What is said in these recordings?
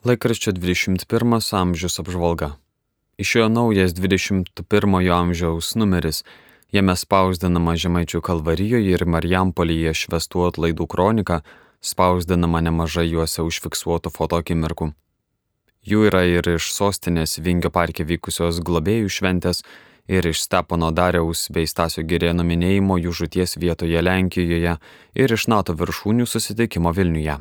Laikraščio 21 amžius apžvalga. Išėjo naujas 21 amžiaus numeris. Jame spausdinama Žemaičių kalvarijoje ir Marijampolyje švestų atlaidų kronika, spausdinama nemažai juose užfiksuotų fotokimirkų. Jų yra ir iš sostinės Vingio parke vykusios globėjų šventės, ir iš Stepono Dariaus bei Stasio Girėno minėjimo jų žuties vietoje Lenkijoje ir iš NATO viršūnių susitikimo Vilniuje.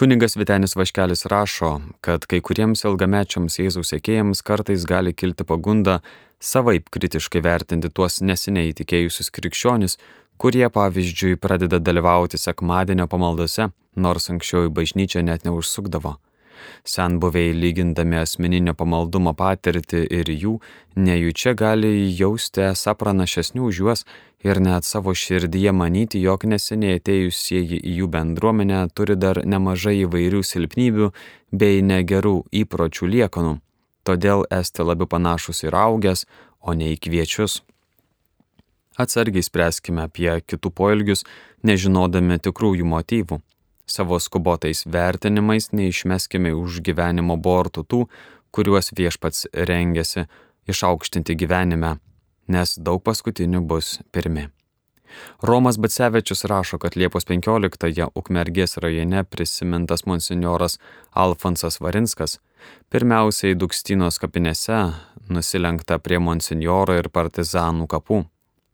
Kuningas Vitenis Vaškelis rašo, kad kai kuriems ilgamečiams Jėzaus sėkėjams kartais gali kilti pagunda savaip kritiškai vertinti tuos neseniai įtikėjusius krikščionis, kurie pavyzdžiui pradeda dalyvauti sekmadienio pamaldose, nors anksčiau į bažnyčią net neužsukdavo. Senbuviai lygindami asmeninio pamaldumo patirtį ir jų, nejučia gali jausti esą pranašesnių už juos ir net savo širdyje manyti, jog neseniai atėjusieji į jų bendruomenę turi dar nemažai įvairių silpnybių bei negerų įpročių liekonų. Todėl esti labiau panašus į augęs, o ne į kviečius. Atsargiai spręskime apie kitų poelgius, nežinodami tikrųjų motyvų. Savo skubotais vertinimais neišmeskime už gyvenimo bortų tų, kuriuos viešpats rengiasi išaukštinti gyvenime, nes daug paskutinių bus pirmi. Romas Batsevičius rašo, kad Liepos 15-ąją Ukmergės rajone prisimintas monsinjoras Alfonsas Varinskas pirmiausiai Dukstynos kapinėse nusilenkta prie monsinjoro ir partizanų kapų.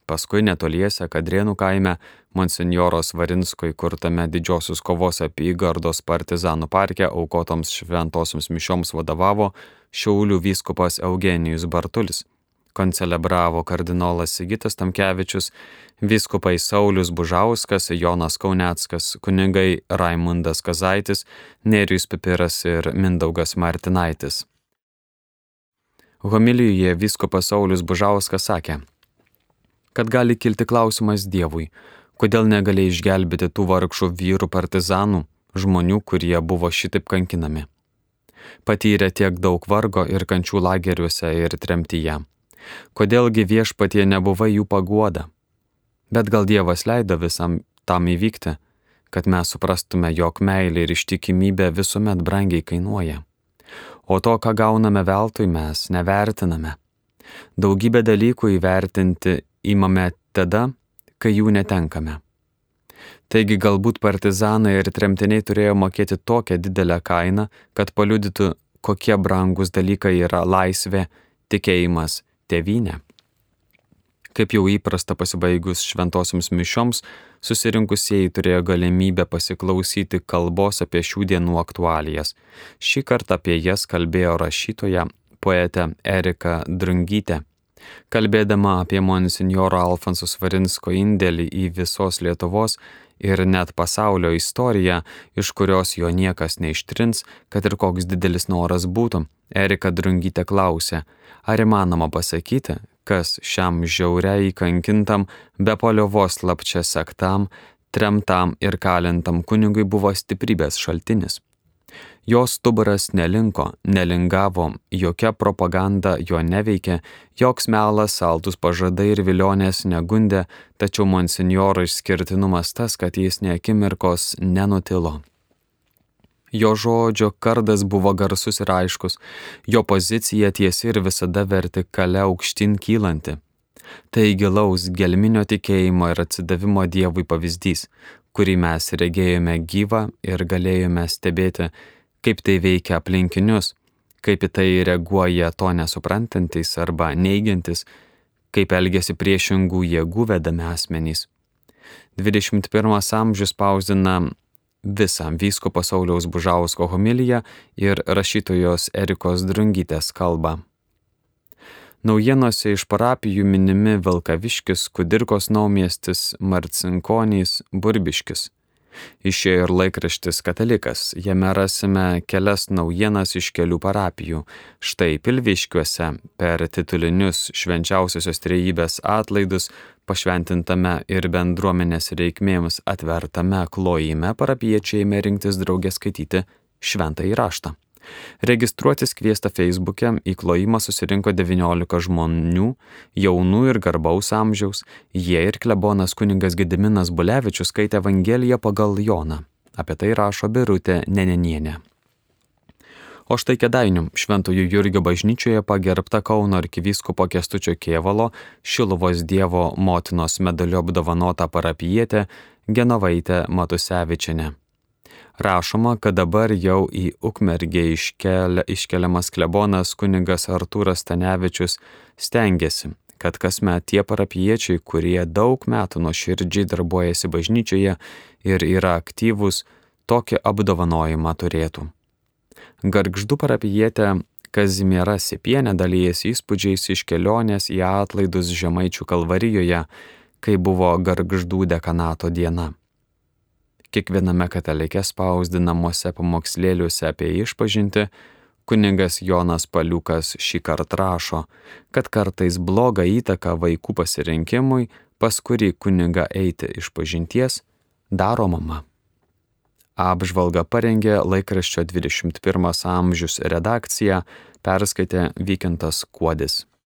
Paskui netoliese Kadrienų kaime monsinjoros Varinsko įkurtame didžiosios kovos apygardos partizanų parke aukotoms šventosioms mišioms vadovavo Šiaulių vyskupas Eugenijus Bartulis. Koncelebravo kardinolas Sigitas Tamkevičius, vyskupai Saulis Bužauskas, Jonas Kauneckas, kunigai Raimundas Kazaitis, Nerijus Pipiras ir Mindaugas Martinaitis. Homilijoje vyskupas Saulis Bužauskas sakė, kad gali kilti klausimas Dievui, kodėl negalėjai išgelbėti tų vargšų vyrų partizanų, žmonių, kurie buvo šitaip kankinami. Patyrė tiek daug vargo ir kančių lageriuose ir tremtyje. Kodėlgi viešpatie nebuvai jų paguoda? Bet gal Dievas leido visam tam įvykti, kad mes suprastume, jog meilė ir ištikimybė visuomet brangiai kainuoja. O to, ką gauname veltui, mes nevertiname. Daugybę dalykų įvertinti įmame tada, kai jų netenkame. Taigi galbūt partizanai ir tremtiniai turėjo mokėti tokią didelę kainą, kad paliudytų, kokie brangus dalykai yra laisvė, tikėjimas, tėvynė. Kaip jau įprasta pasibaigus šventosioms mišioms, susirinkusieji turėjo galimybę pasiklausyti kalbos apie šių dienų aktualijas. Šį kartą apie jas kalbėjo rašytoja, poetė Erika Drungytė kalbėdama apie monsinjoro Alfonso Svarinsko indėlį į visos Lietuvos ir net pasaulio istoriją, iš kurios jo niekas neištrins, kad ir koks didelis noras būtų, Erika Drungytė klausė, ar įmanoma pasakyti, kas šiam žiauriai kankintam, be paliovos lapčia sektam, tremtam ir kalintam kunigui buvo stiprybės šaltinis. Jos stuburas nelinko, nelingavo, jokia propaganda jo neveikė, joks melas, saltus pažadai ir vilionės negundė, tačiau monsinjoro išskirtinumas tas, kad jis neakimirkos nenutilo. Jo žodžio kardas buvo garsus ir aiškus, jo pozicija tiesi ir visada vertikale aukštin kylanti. Tai gilaus gelminio tikėjimo ir atsidavimo Dievui pavyzdys, kurį mes regėjome gyvą ir galėjome stebėti kaip tai veikia aplinkinius, kaip į tai reaguoja to nesuprantantis arba neigiantis, kaip elgesi priešingų jėgų vedami asmenys. 21 amžius spausdina visą vyskupo Sauliaus Bužausko homiliją ir rašytojos Erikos Drungytės kalbą. Naujienose iš parapijų minimi Vilkaviškis, Kudirkos naumiestis, Marcinkonys, Burbiškis. Išėjo ir laikraštis Katalikas, jame rasime kelias naujienas iš kelių parapijų. Štai Pilviškiuose per titulinius švenčiausiosios trejybės atlaidus pašventintame ir bendruomenės reikmėms atvertame klojime parapiečiai ėmė rinktis draugę skaityti šventą įraštą. Registruotis kviesta Facebook'e į klojimą susirinko 19 žmonių, jaunų ir garbaus amžiaus, jie ir klebonas kuningas Gediminas Bulevičius skaitė Evangeliją pagal Joną. Apie tai rašo Birutė Nenenienė. O štai Kedainių Šventojų Jurgio bažnyčioje pagerbta Kauno arkivyskupo Kestučio Kievalo Šiluvos Dievo motinos medaliu apdovanota parapijietė Genovaitė Matusevičinė. Rašoma, kad dabar jau į Ukmergę iškelia, iškeliamas klebonas kunigas Artūras Stanevičius stengiasi, kad kasmet tie parapiečiai, kurie daug metų nuo širdžiai darbuojasi bažnyčioje ir yra aktyvūs, tokį apdovanojimą turėtų. Gargždų parapijietė Kazimiera Sipienė dalyjasi įspūdžiais iš kelionės į atlaidus Žemaičių kalvarijoje, kai buvo Gargždų dekanato diena. Kiekviename katalikė spausdinamuose pamokslėliuose apie išpažinti, kuningas Jonas Paliukas šį kartą rašo, kad kartais blogą įtaką vaikų pasirinkimui, pas kurį kuniga eiti iš pažinties, daro mama. Apžvalgą parengė laikraščio 21 amžius redakcija, perskaitė Vykintas Kuodis.